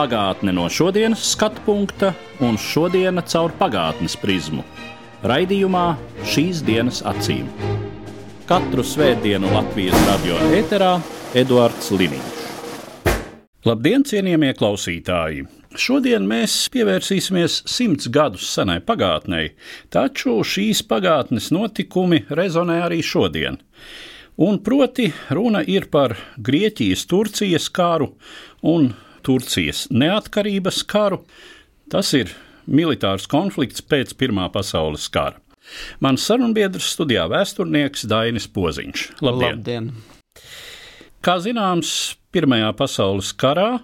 Pagātne no šodienas skatu punkta un šodienas caur pagātnes prizmu. Raidījumā šīs dienas acīm. Katru svētdienu Latvijas radio eterā Eduards Liniņš. Labdien, cienījamie klausītāji! Šodien mēs pievērsīsimies simts gadus senai pagātnei, taču šīs pagātnes notikumi rezonē arī šodien. Un proti, runa ir par Grieķijas-Turcijas karu un Turcijas neatkarības karu. Tas ir militārs konflikts pēc Pirmā pasaules kara. Mans sarunbiedrs studijā vēsturnieks Dainis Poziņš. Labdien! Labdien! Kā zināms, Pirmajā pasaules karā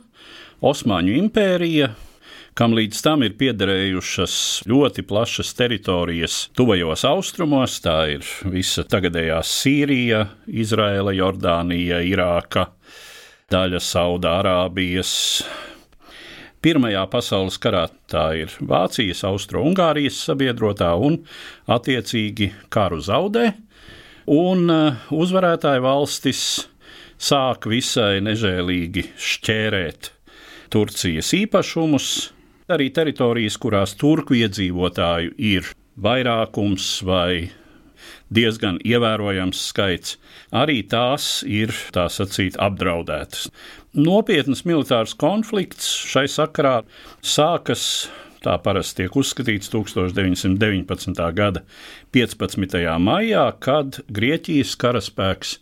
Osmaņu impērija, kam līdz tam ir piederējušas ļoti plašas teritorijas tuvajos austrumos, tā ir visa tagadējā Sīrija, Izraela, Jordānija, Irāka, daļa Saudārābijas. Pirmajā pasaules karā tā ir Vācijas, Austro-Ungārijas sabiedrotā un attiecīgi karu zaudē, un uh, uzvarētāju valstis sāk visai nežēlīgi šķērēt Turcijas īpašumus, arī teritorijas, kurās turku iedzīvotāju ir vairākums vai diezgan ievērojams skaits, arī tās ir tā sacīt apdraudētas. Nopietns militārs konflikts šai sakarā sākas. Tā parasti tiek uzskatīts 1919. gada 15. maijā, kad Grieķijas karaspēks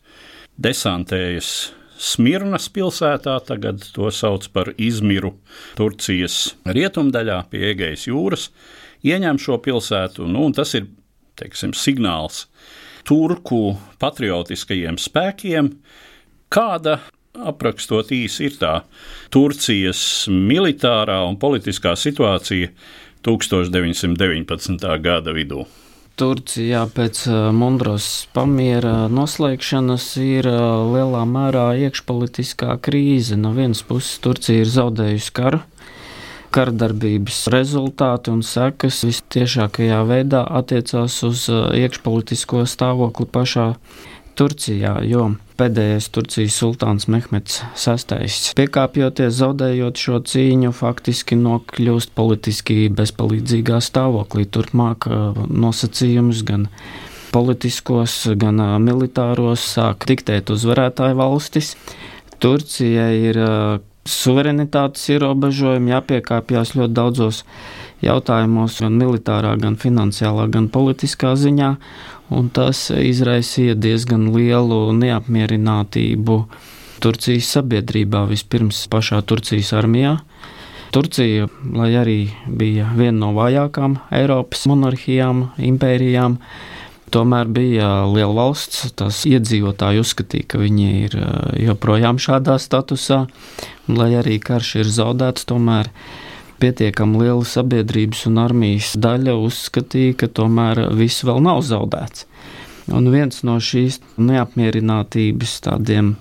desantējas Smirnas pilsētā, tagad to sauc par Izmiru, Turcijas rietumdaļā pie Egejas jūras, ieņem šo pilsētu, nu, un tas ir teiksim, signāls turku patriotiskajiem spēkiem, kāda aprakstot īsi ir tā Turcijas militārā un politiskā situācija 1919. gada vidū. Turcijā pēc Mundros pamiera noslēgšanas ir lielā mērā iekšpolitiskā krīze. No vienas puses Turcija ir zaudējusi karu, kardarbības rezultāti un sekas visciešākajā veidā attiecās uz iekšpolitisko stāvokli pašā Turcijā, jo pēdējais Turcijas sultāns Mehmets VI, piekāpjoties, zaudējot šo cīņu, faktiski nokļūst politiski bezpalīdzīgā stāvoklī. Turpmāk nosacījumus gan politiskos, gan militāros sāk diktēt uzvarētāju valstis. Turcijai ir suverenitātes ierobežojumi, jāpiekāpjas ļoti daudzos jautājumos, gan militārā, gan finansiālā, gan politiskā ziņā tas izraisīja diezgan lielu neapmierinātību Turcijas sabiedrībā, vispirms pašā Turcijas armijā. Turcija, lai arī bija viena no vājākām Eiropas monarhijām, impērijām, tomēr bija liela valsts. Tas iedzīvotāji uzskatīja, ka viņi ir joprojām šādā statusā, lai arī karš ir zaudēts, tomēr pietiekami liela sabiedrības un armijas daļa uzskatīja, ka tomēr viss vēl nav zaudēts. Un viens no šīs neapmierinātības tādiem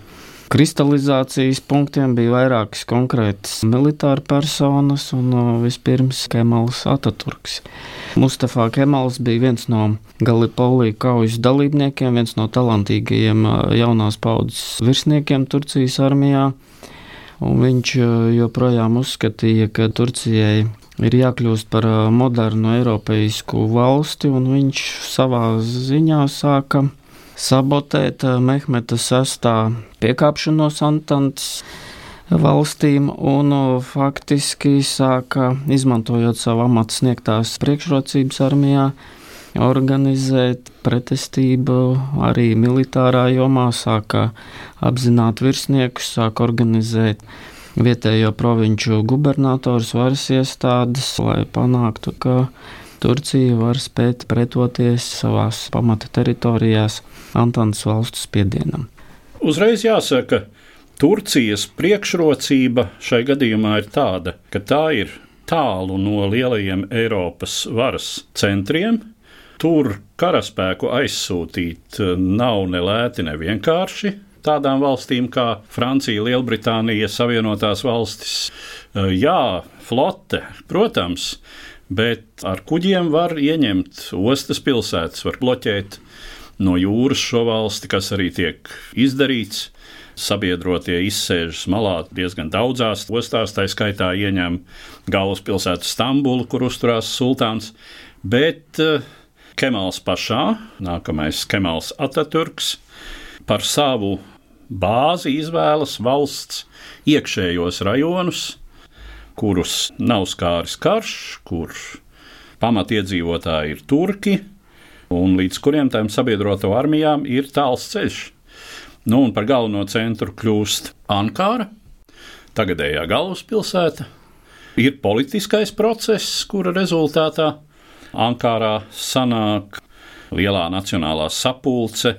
kristalizācijas punktiem bija vairākas konkrētas militāra personas, un vispirms Kemals Ataturks. Mustafa Kemals bija viens no Galipolī kaujas dalībniekiem, viens no talantīgajiem jaunās paudzes virsniekiem Turcijas armijā. Viņš joprojām uzskatīja, ka Turcijai ir jākļūst par modernu eiropeisku valsti, un viņš savā ziņā sāka sabotēt Mehmeta sastā piekāpšanos Antantes valstīm un faktiski sāka, izmantojot savu amatu sniegtās priekšrocības armijā, organizēt pretestību arī militārā jomā, sāka apzināt virsniekus, sāka organizēt vietējo provinču gubernatorus, varas iestādes, lai panāktu, ka Turcija var spēt pretoties savās pamata teritorijās Antānas valstu spiedienam. Uzreiz jāsaka, Turcijas priekšrocība šai gadījumā ir tāda, ka tā ir tālu no lielajiem Eiropas varas centriem, tur karaspēku aizsūtīt nav ne lēti, ne vienkārši. Tādām valstīm kā Francija, Lielbritānija, Savienotās valstis. Jā, flote, protams, bet ar kuģiem var ieņemt ostas pilsētas, var bloķēt no jūras šo valsti, kas arī tiek izdarīts. Sabiedrotie izsēžas malā diezgan daudzās ostās, tā skaitā ieņem galvaspilsētu Stambulu, kur uzturās sultāns. Bet uh, Kemāls pašā, nākamais Kemāls Ataturks, par savu bāzi izvēlas valsts iekšējos rajonus, kurus nav skāris karš, kur pamatiedzīvotāji ir turki, un līdz kuriem tām sabiedroto armijām ir tāls ceļš. Nu, un par galveno centru kļūst Ankara, tagadējā galvaspilsēta. Ir politiskais process, kura rezultātā Ankarā sanāk lielā nacionālā sapulce.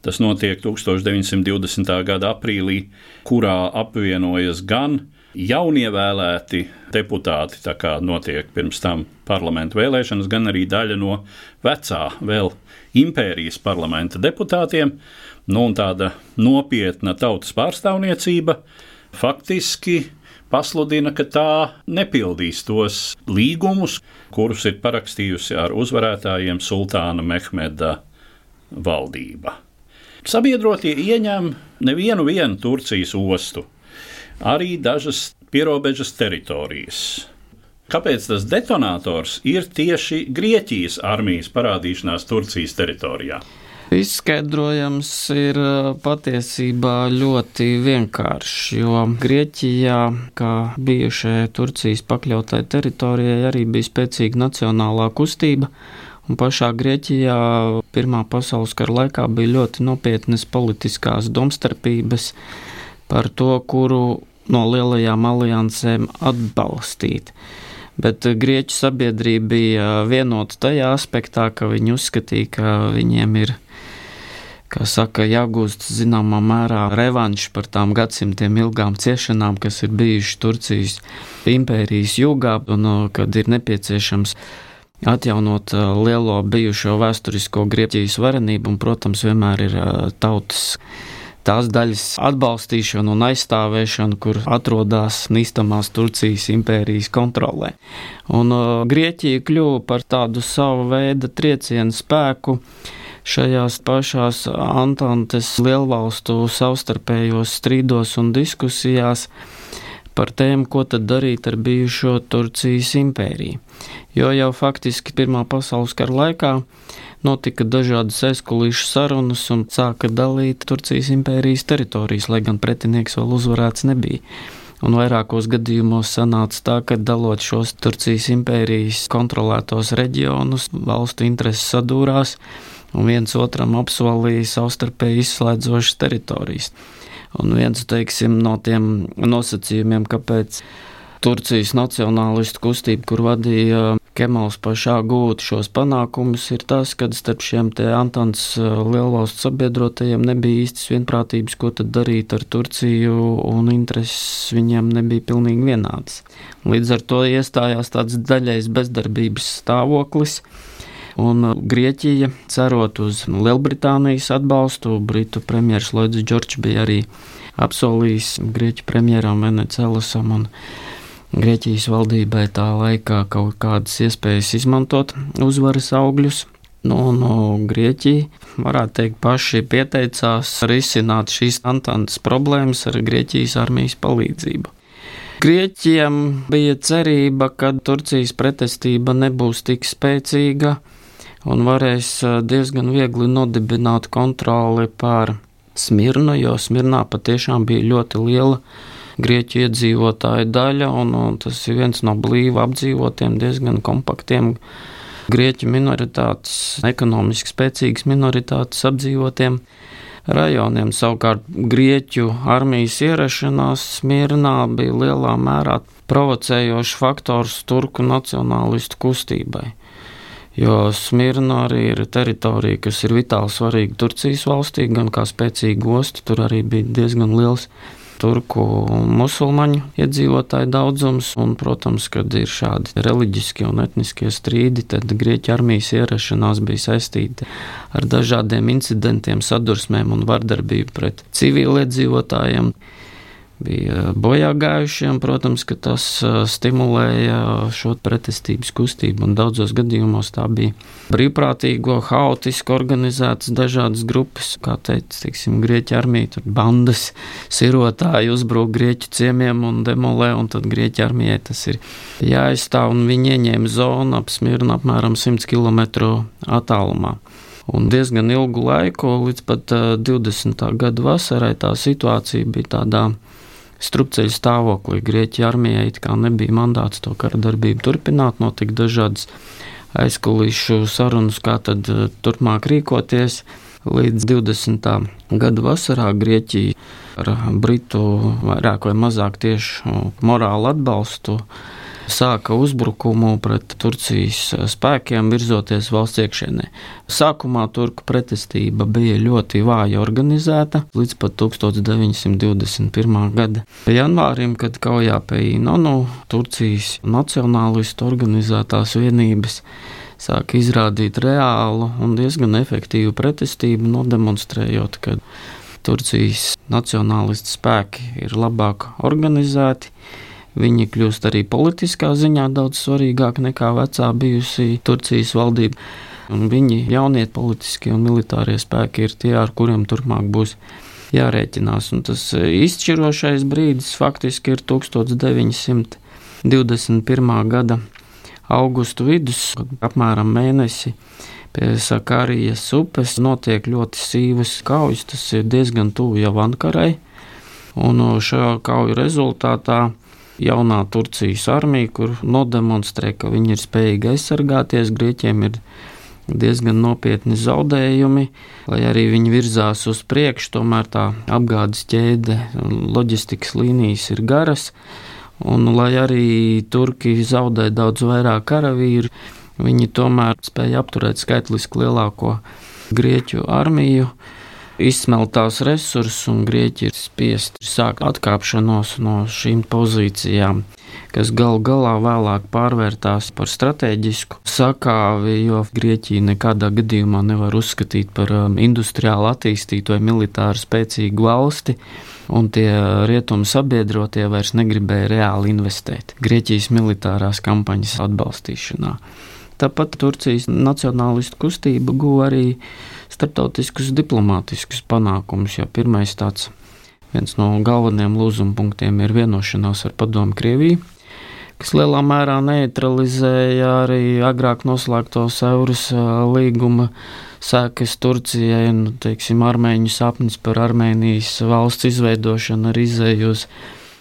Tas notiek 1920. gada aprīlī, kurā apvienojas gan jaunievēlēti deputāti, tā kā notiek pirms tam parlamentu vēlēšanas, gan arī daļa no vecā, vēl impērijas parlamenta deputātiem. Nu, tāda nopietna tautas pārstāvniecība faktiski pasludina, ka tā nepildīs tos līgumus, kurus ir parakstījusi ar uzvarētājiem Sultāna Mehmeda valdība. Sabiedrotie ieņem nevienu Turcijas ostu arī dažas pierobežas teritorijas. Kāpēc tas detonators ir tieši Grieķijas armijas parādīšanās Turcijas teritorijā? Izskaidrojams ir patiesībā ļoti vienkāršs, jo Grieķijā, kā bijušajai Turcijas pakļautai teritorijai, arī bija spēcīga nacionālā kustība. Un pašā Grieķijā Pirmā pasaules kara laikā bija ļoti nopietnas politiskās domstarpības par to, kuru no lielajām aliansēm atbalstīt. Bet grieķu sabiedrība bija vienota tajā aspektā, ka viņi uzskatīja, ka viņiem ir kā saka, jāgūst zināmā mērā revanš par tām gadsimtiem ilgām ciešanām, kas ir bijušas Turcijas impērijas jūgā, un kad ir nepieciešams atjaunot lielo bijušo vēsturisko Grieķijas varenību, un, protams, vienmēr ir tautas tās daļas atbalstīšanu un aizstāvēšanu, kur atrodas Nīstamās Turcijas impērijas kontrolē. Un uh, Grieķija kļuva par tādu savu veidu triecienu spēku šajās pašās Antantes lielvalstu savstarpējos strīdos un diskusijās par tēmu, ko tad darīt ar bijušo Turcijas impēriju. Jo jau faktiski Pirmā pasaules kara laikā notika dažādas aizkulīšu sarunas un sāka dalīt Turcijas impērijas teritorijas, lai gan pretinieks vēl uzvarēts nebija. Un vairākos gadījumos sanāca tā, ka dalot šos Turcijas impērijas kontrolētos reģionus, valstu intereses sadūrās, un viens otram apsolīja savstarpēji izslēdzošas teritorijas. Un viens teiksim, no tiem nosacījumiem, kāpēc Turcijas nacionālistu kustība, kur vadīja Kemals pašā gūt šos panākumus, ir tas, ka starp šiem Antants lielvalstu sabiedrotajiem nebija īstas vienprātības, ko tad darīt ar Turciju, un intereses viņiem nebija pilnīgi vienādas. Līdz ar to iestājās tāds daļais bezdarbības stāvoklis. Un Grieķija, cerot uz Lielbritānijas atbalstu, Britu premjerministrs Lloyds Džordžs bija arī apsolījis Grieķu premjeram Venecijam un Grieķijas valdībai tā laikā kaut kādas iespējas izmantot uzvaras augļus. Nu, no Grieķija, varētu teikt, paši pieteicās risināt šīs Antantas problēmas ar Grieķijas armijas palīdzību. Grieķiem bija cerība, ka Turcijas pretestība nebūs tik spēcīga un varēs diezgan viegli nodibināt kontroli pār Smirnu, jo Smirnā patiešām bija ļoti liela grieķu iedzīvotāju daļa, un, un tas ir viens no blīvi apdzīvotiem, diezgan kompaktiem grieķu minoritātes, ekonomiski spēcīgas minoritātes apdzīvotiem rajoniem. Savukārt grieķu armijas ierašanās Smirnā bija lielā mērā provocējošs faktors turku nacionālistu kustībai. Jo Smirna arī ir teritorija, kas ir vitāli svarīga Turcijas valstī, gan kā spēcīga osta, tur arī bija diezgan liels turku musulmaņu iedzīvotāju daudzums, un, protams, kad ir šādi reliģiskie un etniskie strīdi, tad Grieķu armijas ierašanās bija saistīta ar dažādiem incidentiem, sadursmēm un vardarbību pret civiliedzīvotājiem bija bojā gājušiem. Protams, ka tas stimulēja šo pretestības kustību, un daudzos gadījumos tā bija brīvprātīgo, haotiski organizētas dažādas grupas, kā teica, teiksim, Grieķu armija, tur bandas sirotāji uzbruk Grieķu ciemiemiem un demolē, un tad Grieķu armijai tas ir jāizstāv, un viņi ieņēma zonu ap Smirnu apmēram 100 km attālumā. Un diezgan ilgu laiku, līdz pat 20. gada vasarai, tā situācija bija tādā strupceļa stāvoklī. Grieķija armijai nebija mandāts to kara darbību turpināt, notika dažādas aizkulisku sarunas, kā tad eh, turpmāk rīkoties. Līdz 20. gada vasarā Grieķija ar Britu vairāk vai mazāk tieši morālu atbalstu sāka uzbrukumu pret Turcijas spēkiem, virzoties valsts iekšienē. Sākumā turku pretestība bija ļoti vāja organizēta līdz pat 1921. gada janvārim, kad kaujā pie Inonu Turcijas nacionālistu organizētās vienības sāka izrādīt reālu un diezgan efektīvu pretestību, nodemonstrējot, ka Turcijas nacionālistu spēki ir labāk organizēti Viņi kļūst arī politiskā ziņā daudz svarīgāki nekā vecā bijusī Turcijas valdība. Un viņi jaunie politiskie un militārie spēki ir tie, ar kuriem turpmāk būs jārēķinās. Un tas izšķirošais brīdis faktiski ir 1921. gada augusta vidus, kad apmēram mēnesi pie Sakarijas upes notiek ļoti sīvas kaujas. Tas ir diezgan tuvu jau Ankarai. Un šo kauju rezultātā jaunā Turcijas armija, kur nodemonstrē, ka viņi ir spējīgi aizsargāties. Grieķiem ir diezgan nopietni zaudējumi, lai arī viņi virzās uz priekšu, tomēr tā apgādes ķēde loģistikas līnijas ir garas. Un, lai arī Turki zaudē daudz vairāk karavīru, viņi tomēr spēja apturēt skaitliski lielāko grieķu armiju izsmeltās resursus, un Grieķi ir spiesti sākt atkāpšanos no šīm pozīcijām, kas gal galā vēlāk pārvērtās par strateģisku sakāvi, jo Grieķija nekādā gadījumā nevar uzskatīt par um, industriāli attīstītu vai militāri spēcīgu valsti un tie rietumu sabiedrotie vairs negribēja reāli investēt Grieķijas militārās kampaņas atbalstīšanā. Tāpat Turcijas nacionālistu kustība guva arī starptautiskus diplomātiskus panākumus. Ja pirmais tāds viens no galvenajiem lūzuma punktiem ir vienošanās ar Padomu Krieviju, kas lielā mērā neutralizēja arī agrāk noslēgto Seurus līguma sēkas Turcijai, nu, teiksim, armēņu sapnis par Armēnijas valsts izveidošanu ar izēju uz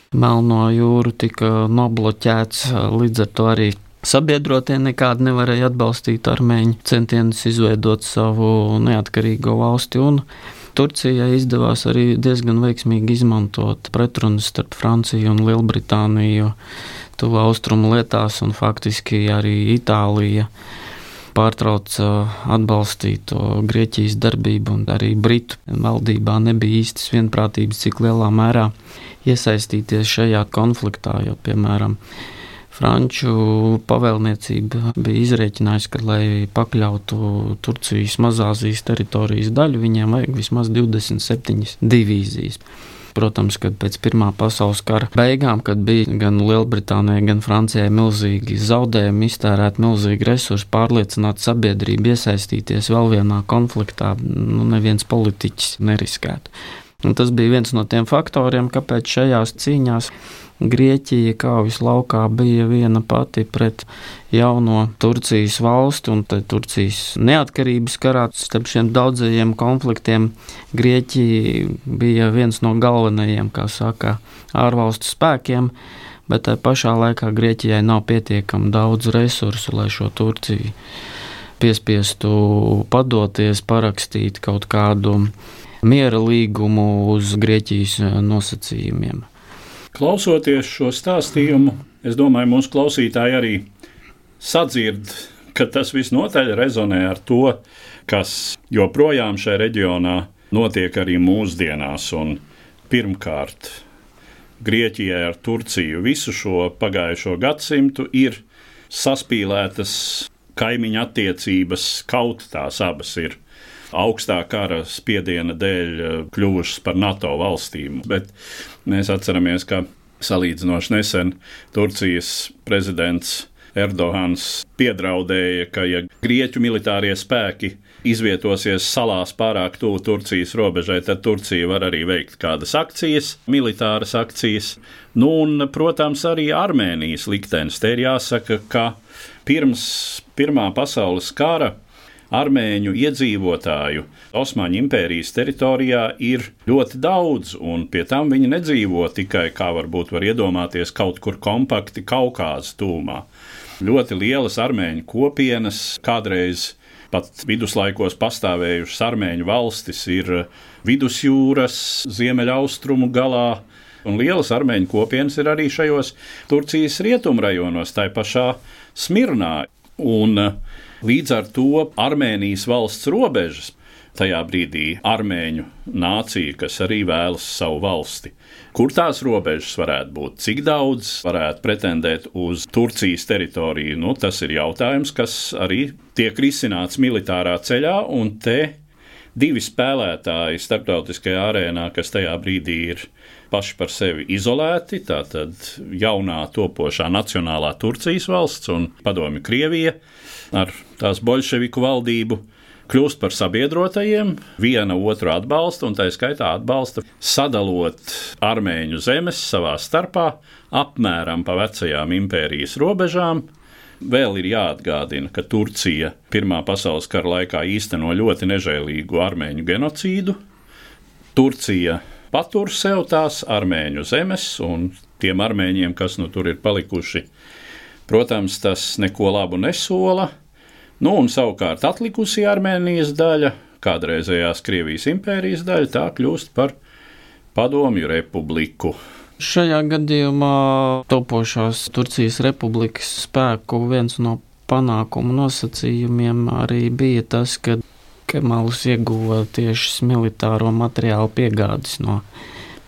Melno jūru tika nobloķēts, līdz ar to arī Sabiedrotie nekādi nevarēja atbalstīt armēņu centienus izveidot savu neatkarīgo valsti, Turcijai izdevās arī diezgan veiksmīgi izmantot pretrunas starp Franciju un Lielbritāniju tuvā austrumu lietās, un faktiski arī Itālija pārtrauca atbalstīto Grieķijas darbību, un arī Britu valdībā nebija īstas vienprātības, cik lielā mērā iesaistīties šajā konfliktā, jo, piemēram, Franču pavēlniecība bija izreikinājusi, ka, lai pakļautu Turcijas mazāzijas teritorijas daļu, viņiem vajag vismaz 27 divīzijas. Protams, kad pēc Pirmā pasaules kara beigām, kad bija gan Lielbritānijai, gan Francijai milzīgi zaudējumi, iztērēt milzīgi resursi, pārliecināt sabiedrību, iesaistīties vēl vienā konfliktā, nu neviens politiķis neriskētu. Un tas bija viens no tiem faktoriem, kāpēc šajās cīņās Grieķija kaujas laukā bija viena pati pret jauno Turcijas valsti, un Turcijas neatkarības karā starp šiem daudzajiem konfliktiem Grieķija bija viens no galvenajiem, kā saka, ārvalstu spēkiem, bet tajā pašā laikā Grieķijai nav pietiekami daudz resursu, lai šo Turciju piespiestu padoties, parakstīt kaut kādu miera līgumu uz Grieķijas nosacījumiem. Klausoties šo stāstījumu, es domāju, mūsu klausītāji arī sadzird, ka tas visnotaļ rezonē ar to, kas joprojām šajā reģionā notiek arī mūsdienās. Un pirmkārt, Grieķijai ar Turciju visu šo pagājušo gadsimtu ir saspīlētas kaimiņu attiecības, kaut tās abas ir augstā kara spiediena dēļ eh, kļuvušas par NATO valstīm. Bet mēs atceramies, ka salīdzinoši nesen Turcijas prezidents Erdogans piedraudēja, ka, ja Grieķu militārie spēki izvietosies salās pārāk tuvu Turcijas robežai, tad Turcija var arī veikt kādas akcijas, militāras akcijas. Nu, un, protams, arī Armēnijas liktenis. Te ir jāsaka, ka pirms Pirmā pasaules kara armēņu iedzīvotāju Osmaņu impērijas teritorijā ir ļoti daudz, un pie tam viņi nedzīvo tikai, kā varbūt var iedomāties, kaut kur kompakti Kaukāza tūmā. Ļoti lielas armēņu kopienas kādreiz pat viduslaikos pastāvējušas armēņu valstis ir vidusjūras ziemeļaustrumu galā. Un lielas armēņu kopienas ir arī šajos Turcijas rietumrajonos, tā pašā Smirnā. Un Līdz ar to Armēnijas valsts robežas tajā brīdī armēņu nācija, kas arī vēlas savu valsti. Kur tās robežas varētu būt? Cik daudz varētu pretendēt uz Turcijas teritoriju? Nu, tas ir jautājums, kas arī tiek risināts militārā ceļā, un te divi spēlētāji starptautiskajā arēnā, kas tajā brīdī ir paši par sevi izolēti, tātad jaunā topošā nacionālā Turcijas valsts un padomju Krievija ar tās bolševiku valdību kļūst par sabiedrotajiem, viena otru atbalsta, un tā skaitā atbalsta sadalot armēņu zemes savā starpā, apmēram pa vecajām impērijas robežām. Vēl ir jāatgādina, ka Turcija Pirmā pasaules kara laikā īsteno ļoti nežēlīgu armēņu genocīdu. Turcija patur sev tās armēņu zemes, un tiem armēņiem, kas nu tur ir palikuši, Protams, tas neko labu nesola. Nu, un savukārt atlikusī Armēnijas daļa, kādreizējās Krievijas impērijas daļa, tā kļūst par Padomju republiku. Šajā gadījumā topošās Turcijas republikas spēku viens no panākumu nosacījumiem arī bija tas, ka Kemāls ieguva tieši militāro materiālu piegādes no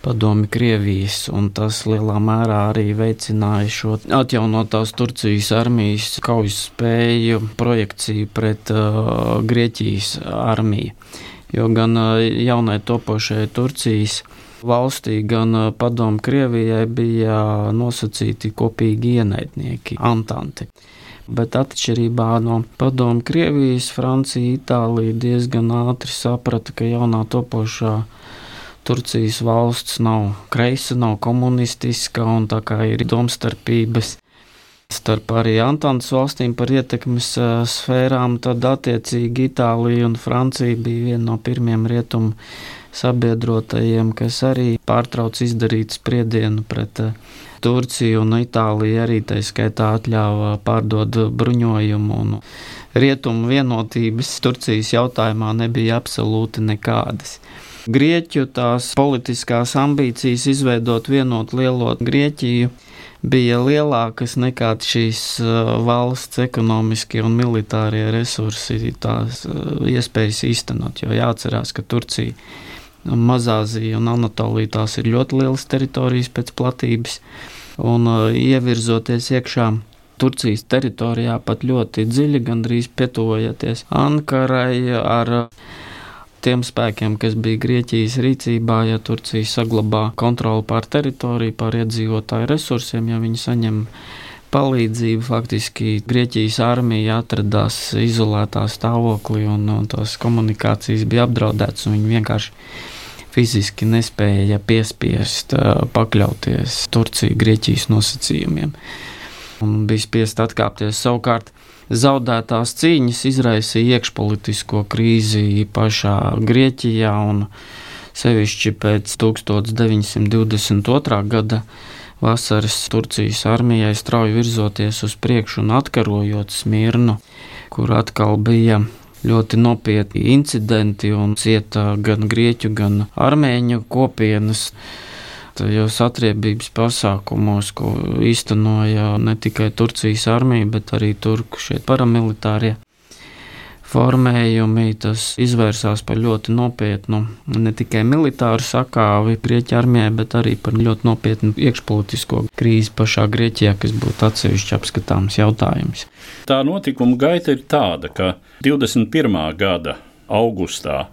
padomi Krievijas, un tas lielā mērā arī veicināja šo atjaunotās Turcijas armijas kaujas spēju projekciju pret uh, Grieķijas armiju. Jo gan uh, jaunai topošajai Turcijas valstī, gan uh, padomu Krievijai bija nosacīti kopīgi ienaidnieki, Antanti. Bet atšķirībā no padomu Krievijas, Francija, Itālija diezgan ātri saprata, ka jaunā topošā Turcijas valsts nav kreisa, nav komunistiska, un tā kā ir domstarpības starp arī Antānas valstīm par ietekmes sfērām, tad attiecīgi Itālija un Francija bija viena no pirmiem rietumu sabiedrotajiem, kas arī pārtrauc izdarīt spriedienu pret Turciju un Itālija arī tā skaitā atļāva pārdot bruņojumu. Rietumu vienotības Turcijas jautājumā nebija absolūti nekādas. Grieķu tās politiskās ambīcijas izveidot vienotu lielo Grieķiju bija lielākas nekā šīs uh, valsts ekonomiskie un militārie resursi, tās uh, iespējas īstenot. Jo jāatcerās, ka Turcija, Mazāzija un Anatolija tās ir ļoti lielas teritorijas pēc platības, un uh, ievirzoties iekšā Turcijas teritorijā pat ļoti dziļi, gandrīz pietuvojoties Ankarai ar tiem spēkiem, kas bija Grieķijas rīcībā, ja Turcija saglabā kontroli pār teritoriju, pār iedzīvotāju resursiem, ja viņi saņem palīdzību. Faktiski Grieķijas armija atradās izolētā stāvoklī un, un tās komunikācijas bija apdraudētas, un viņi vienkārši fiziski nespēja piespiest pakļauties Turcijas, Grieķijas nosacījumiem. Un bija spiest atkāpties savukārt zaudētās cīņas izraisīja iekšpolitisko krīzi pašā Grieķijā un sevišķi pēc 1922. gada vasaras Turcijas armijai strauji virzoties uz priekšu un atkarojot Smirnu, kur atkal bija ļoti nopietni incidenti un cieta gan grieķu, gan armēņu kopienas tajos atriebības pasākumos, ko īstenoja ne tikai Turcijas armija, bet arī turku šie paramilitārie. Formējumi, tas izvērsās par ļoti nopietnu ne tikai militāru sakāvi Grieķijā armijai, bet arī par ļoti nopietnu iekšpolitisko krīzi pašā Grieķijā, kas būtu atsevišķi apskatāms jautājums. Tā notikuma gaita ir tāda, ka 21. gada augustā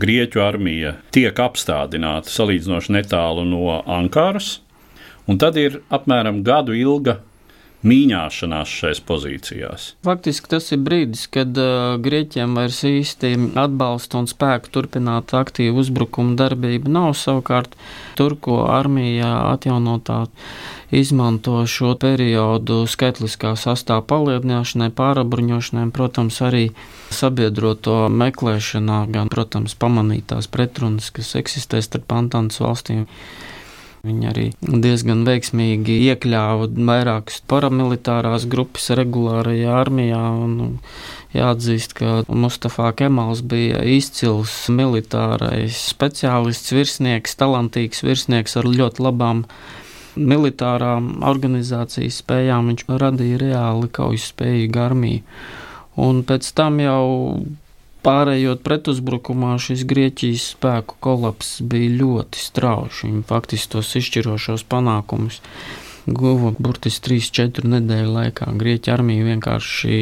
Grieķu armija tiek apstādināta salīdzinoši netālu no Ankaras, un tad ir apmēram gadu ilga mīņāšanās šajās pozīcijās. Faktiski tas ir brīdis, kad uh, Grieķiem vairs īsti atbalsta un spēku turpināt aktīvu uzbrukumu darbību nav. Savukārt Turko armija atjaunotā izmanto šo periodu skaitliskā sastāvā palielināšanai, pārabruņošanai, protams, arī sabiedroto meklēšanā, gan, protams, pamanītās pretrunas, kas eksistē starp Antānas valstīm. Viņi arī diezgan veiksmīgi iekļāva vairākas paramilitārās grupas regulārajā armijā. Un, Jāatzīst, ka Mustafa Kemals bija izcils militārais speciālists, virsnieks, talantīgs virsnieks ar ļoti labām militārām organizācijas spējām. Viņš radīja reāli kaujas spējīgu armiju. Un pēc tam jau Pārējot pretuzbrukumā, šis Grieķijas spēku kolaps bija ļoti strauji. Viņi faktiski tos izšķirošos panākumus guva burtiski 3-4 nedēļu laikā. Grieķija armija vienkārši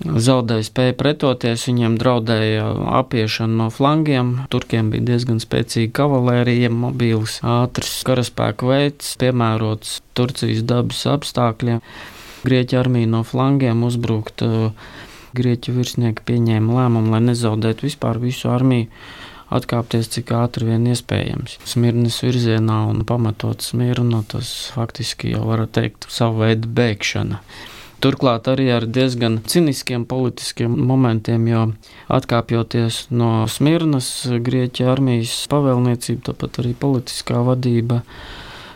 zaudēja spēju pretoties, viņiem draudēja apiešana no flangiem. Turkiem bija diezgan spēcīga kavalērija, mobīls, ātrs karaspēku veids, piemērots Turcijas dabas apstākļiem. Grieķija armija no flangiem uzbrukt Grieķu virsnieki pieņēma lēmumu, lai nezaudētu vispār visu armiju, atkāpties cik ātri vien iespējams. Smirnes virzienā un pamatot smirnu, tas faktiski jau var teikt savu veidu bēgšana. Turklāt arī ar diezgan ciniskiem politiskiem momentiem, jo atkāpjoties no Smirnas, Grieķija armijas pavēlniecība, tāpat arī politiskā vadība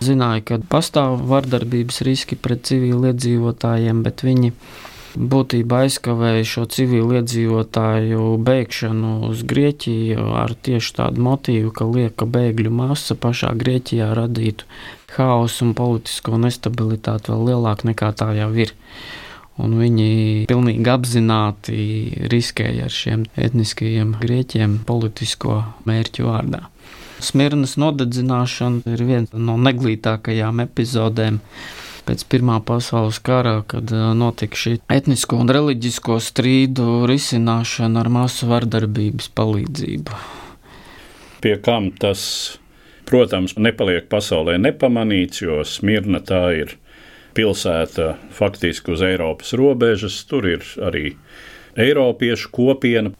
zināja, ka pastāv vardarbības riski pret civiliedzīvotājiem, bet viņi būtībā aizkavēja šo civiliedzīvotāju bēgšanu uz Grieķiju ar tieši tādu motīvu, ka lieka bēgļu masa pašā Grieķijā radītu haosu un politisko nestabilitāti vēl lielāku nekā tā jau ir. Un viņi pilnīgi apzināti riskēja ar šiem etniskajiem grieķiem politisko mērķu vārdā. Smirnas nodedzināšana ir viena no neglītākajām epizodēm pēc Pirmā pasaules kara, kad notika šī etnisko un reliģisko strīdu risināšana ar masu vardarbības palīdzību. Pie kam tas, protams, nepaliek pasaulē nepamanīts, jo Smirna tā ir pilsēta faktiski uz Eiropas robežas, tur ir arī Eiropiešu kopiena.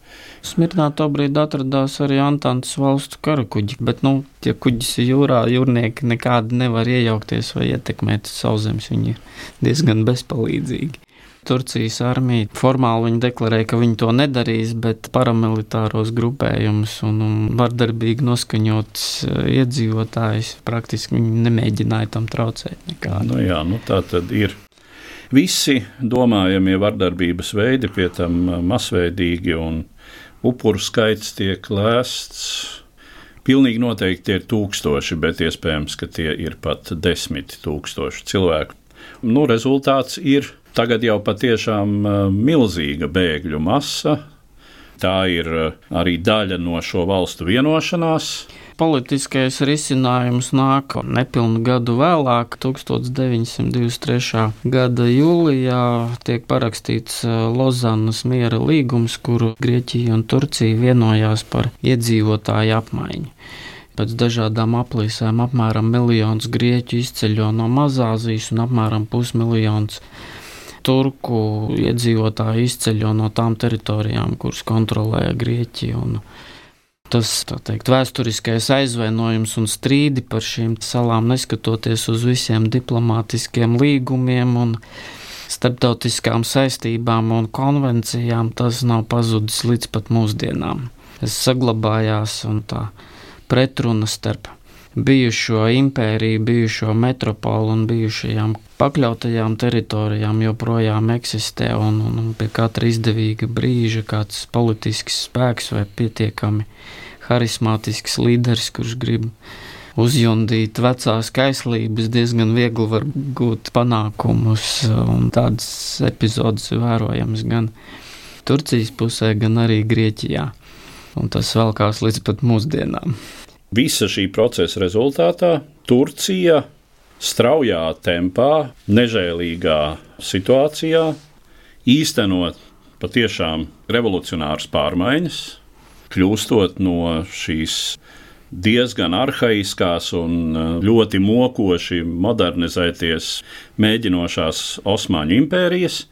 Smirnā tobrīd atradās arī Antānas valstu karakuģi, bet, nu, tie kuģis ir jūrā, jūrnieki nekādi nevar iejaukties vai ietekmēt sauszemes. Viņi ir diezgan bezpalīdzīgi. Turcijas armija formāli viņi deklarēja, ka viņi to nedarīs, bet paramilitāros grupējumus un, un vardarbīgi noskaņots eh, iedzīvotājus praktiski nemēģināja tam traucēt. Nekādu. Nu jā, nu tā tad ir visi domājamie vardarbības veidi, pie tam masveidīgi un upuru skaits tiek lēsts. Pilnīgi noteikti ir tūkstoši, bet iespējams, ka tie ir pat desmit tūkstoši cilvēku. Nu, rezultāts ir tagad jau patiešām milzīga bēgļu masa. Tā ir arī daļa no šo valstu vienošanās politiskais risinājums nāk nepilnu gadu vēlāk, 1923. gada jūlijā tiek parakstīts eh, Lozanas miera līgums, kuru Grieķija un Turcija vienojās par iedzīvotāju apmaiņu. Pēc dažādām aplīsēm apmēram miljons grieķu izceļo no Mazāzijas un apmēram pusmiljons turku iedzīvotāju izceļo no tām teritorijām, kuras kontrolēja Grieķija. Tas teikt, vēsturiskais aizvainojums un strīdi par šīm salām, neskatoties uz visiem diplomātiskiem līgumiem un starptautiskām saistībām un konvencijām, tas nav pazudis līdz pat mūsdienām. Tas saglabājās un tā pretruna starp bijušo impēriju, bijušo metropolu un bijušajām pakļautajām teritorijām joprojām eksistē, un, un, pie katra izdevīga brīža kāds politisks spēks vai pietiekami harizmātisks līderis, kurš grib uzjundīt vecās kaislības, diezgan viegli var gūt panākumus, un tādas epizodes ir vērojamas gan Turcijas pusē, gan arī Grieķijā. Un tas velkās līdz pat mūsdienām. Visa šī procesa rezultātā Turcija straujā tempā, nežēlīgā situācijā īstenot patiešām revolucionāras pārmaiņas, kļūstot no šīs diezgan arhaiskās un uh, ļoti mokoši modernizēties mēģinošās Osmaņu impērijas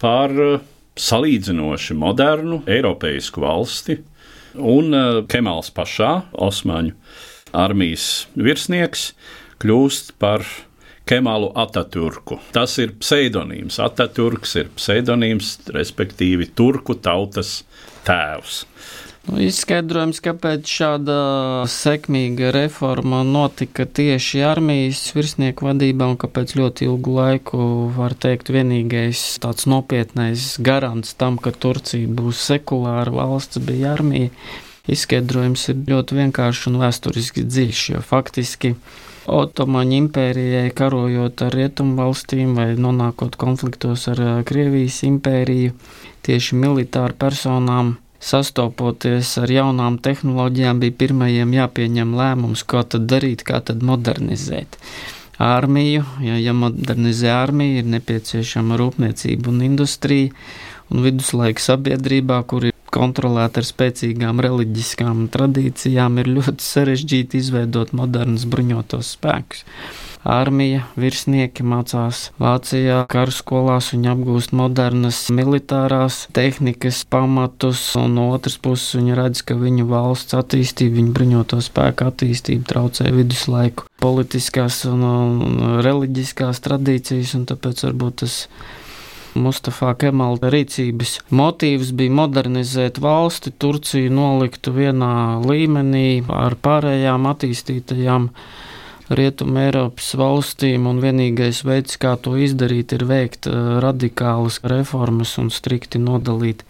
par uh, salīdzinoši modernu Eiropeisku valsti, un uh, Kemāls pašā, Osmaņu armijas virsnieks, kļūst par Kemalu Ataturku. Tas ir pseidonīms. Ataturks ir pseidonīms, respektīvi turku tautas tēvs. Nu, izskaidrojums, kāpēc šāda sekmīga reforma notika tieši armijas virsnieku vadībā un kāpēc ļoti ilgu laiku, var teikt, vienīgais tāds nopietnais garants tam, ka Turcija būs sekulāra valsts, bija armija. Izskaidrojums ir ļoti vienkāršs un vēsturiski dziļš, jo faktiski Otomaņu impērijai karojot ar rietumu valstīm vai nonākot konfliktos ar Krievijas impēriju, tieši militāru personām sastopoties ar jaunām tehnoloģijām, bija pirmajiem jāpieņem lēmums, ko tad darīt, kā tad modernizēt. Armiju, ja, ja modernizē armiju, ir nepieciešama rūpniecība un industrija, un viduslaika sabiedrībā, kur ir kontrolēta ar spēcīgām reliģiskām tradīcijām, ir ļoti sarežģīti izveidot modernus bruņotos spēkus armija, virsnieki mācās Vācijā, karskolās, viņi apgūst modernas militārās tehnikas pamatus, un no otras puses viņi redz, ka viņu valsts attīstība, viņu bruņoto spēku attīstība traucē viduslaiku politiskās un, un reliģiskās tradīcijas, un tāpēc varbūt tas Mustafa Kemala rīcības motīvs bija modernizēt valsti, Turciju noliktu vienā līmenī ar pārējām attīstītajām Rietumu Eiropas valstīm, un vienīgais veids, kā to izdarīt, ir veikt eh, radikālas reformas un strikti nodalīt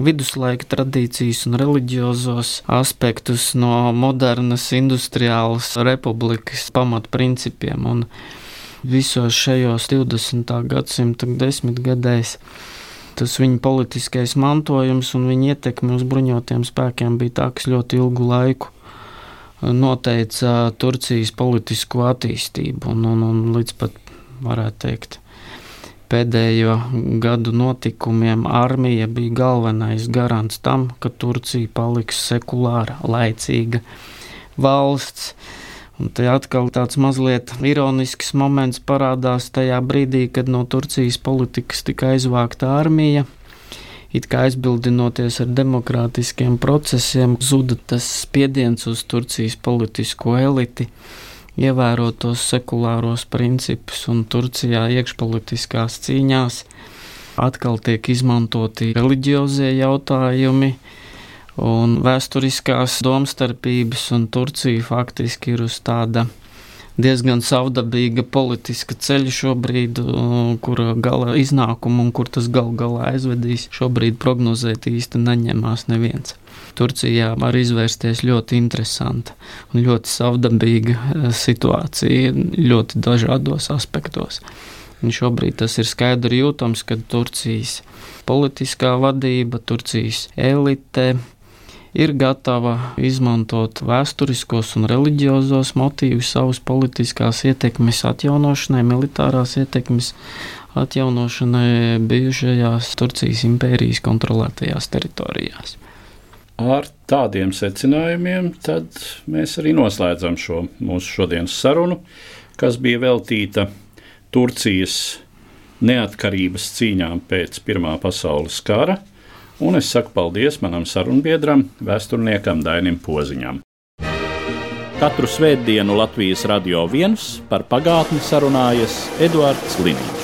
viduslaika tradīcijas un reliģiozos aspektus no modernas industriālas republikas pamatprincipiem. Un visos šajos 20. gadsimta desmitgadēs tas viņa politiskais mantojums un viņa ietekme uz bruņotiem spēkiem bija tā, kas ļoti ilgu laiku noteica Turcijas politisko attīstību un, un, un līdz pat, varētu teikt, pēdējo gadu notikumiem armija bija galvenais garants tam, ka Turcija paliks sekulāra, laicīga valsts. Un te atkal tāds mazliet ironisks moments parādās tajā brīdī, kad no Turcijas politikas tika aizvākta armija it kā aizbildinoties ar demokrātiskiem procesiem, zuda tas spiediens uz Turcijas politisko eliti, ievērot tos sekulāros principus, un Turcijā iekšpolitiskās cīņās atkal tiek izmantoti reliģiozie jautājumi. Un vēsturiskās domstarpības un Turcija faktiski ir uz tāda diezgan savdabīga politiska ceļa šobrīd, kur gala iznākumu un kur tas gal galā aizvedīs, šobrīd prognozēt īsti neņemās neviens. Turcijā var izvērsties ļoti interesanta un ļoti savdabīga e, situācija ļoti dažādos aspektos. Un šobrīd tas ir skaidri jūtams, ka Turcijas politiskā vadība, Turcijas elite, ir gatava izmantot vēsturiskos un reliģiozos motīvus savas politiskās ietekmes atjaunošanai, militārās ietekmes atjaunošanai bijušajās Turcijas impērijas kontrolētajās teritorijās. Ar tādiem secinājumiem mēs arī noslēdzam šo mūsu šodienas sarunu, kas bija veltīta Turcijas neatkarības cīņām pēc Pirmā pasaules kara un es saku paldies manam sarunbiedram, vēsturniekam Dainim Poziņam. Katru svētdienu Latvijas radio viens par pagātni sarunājas Eduards Liniņš.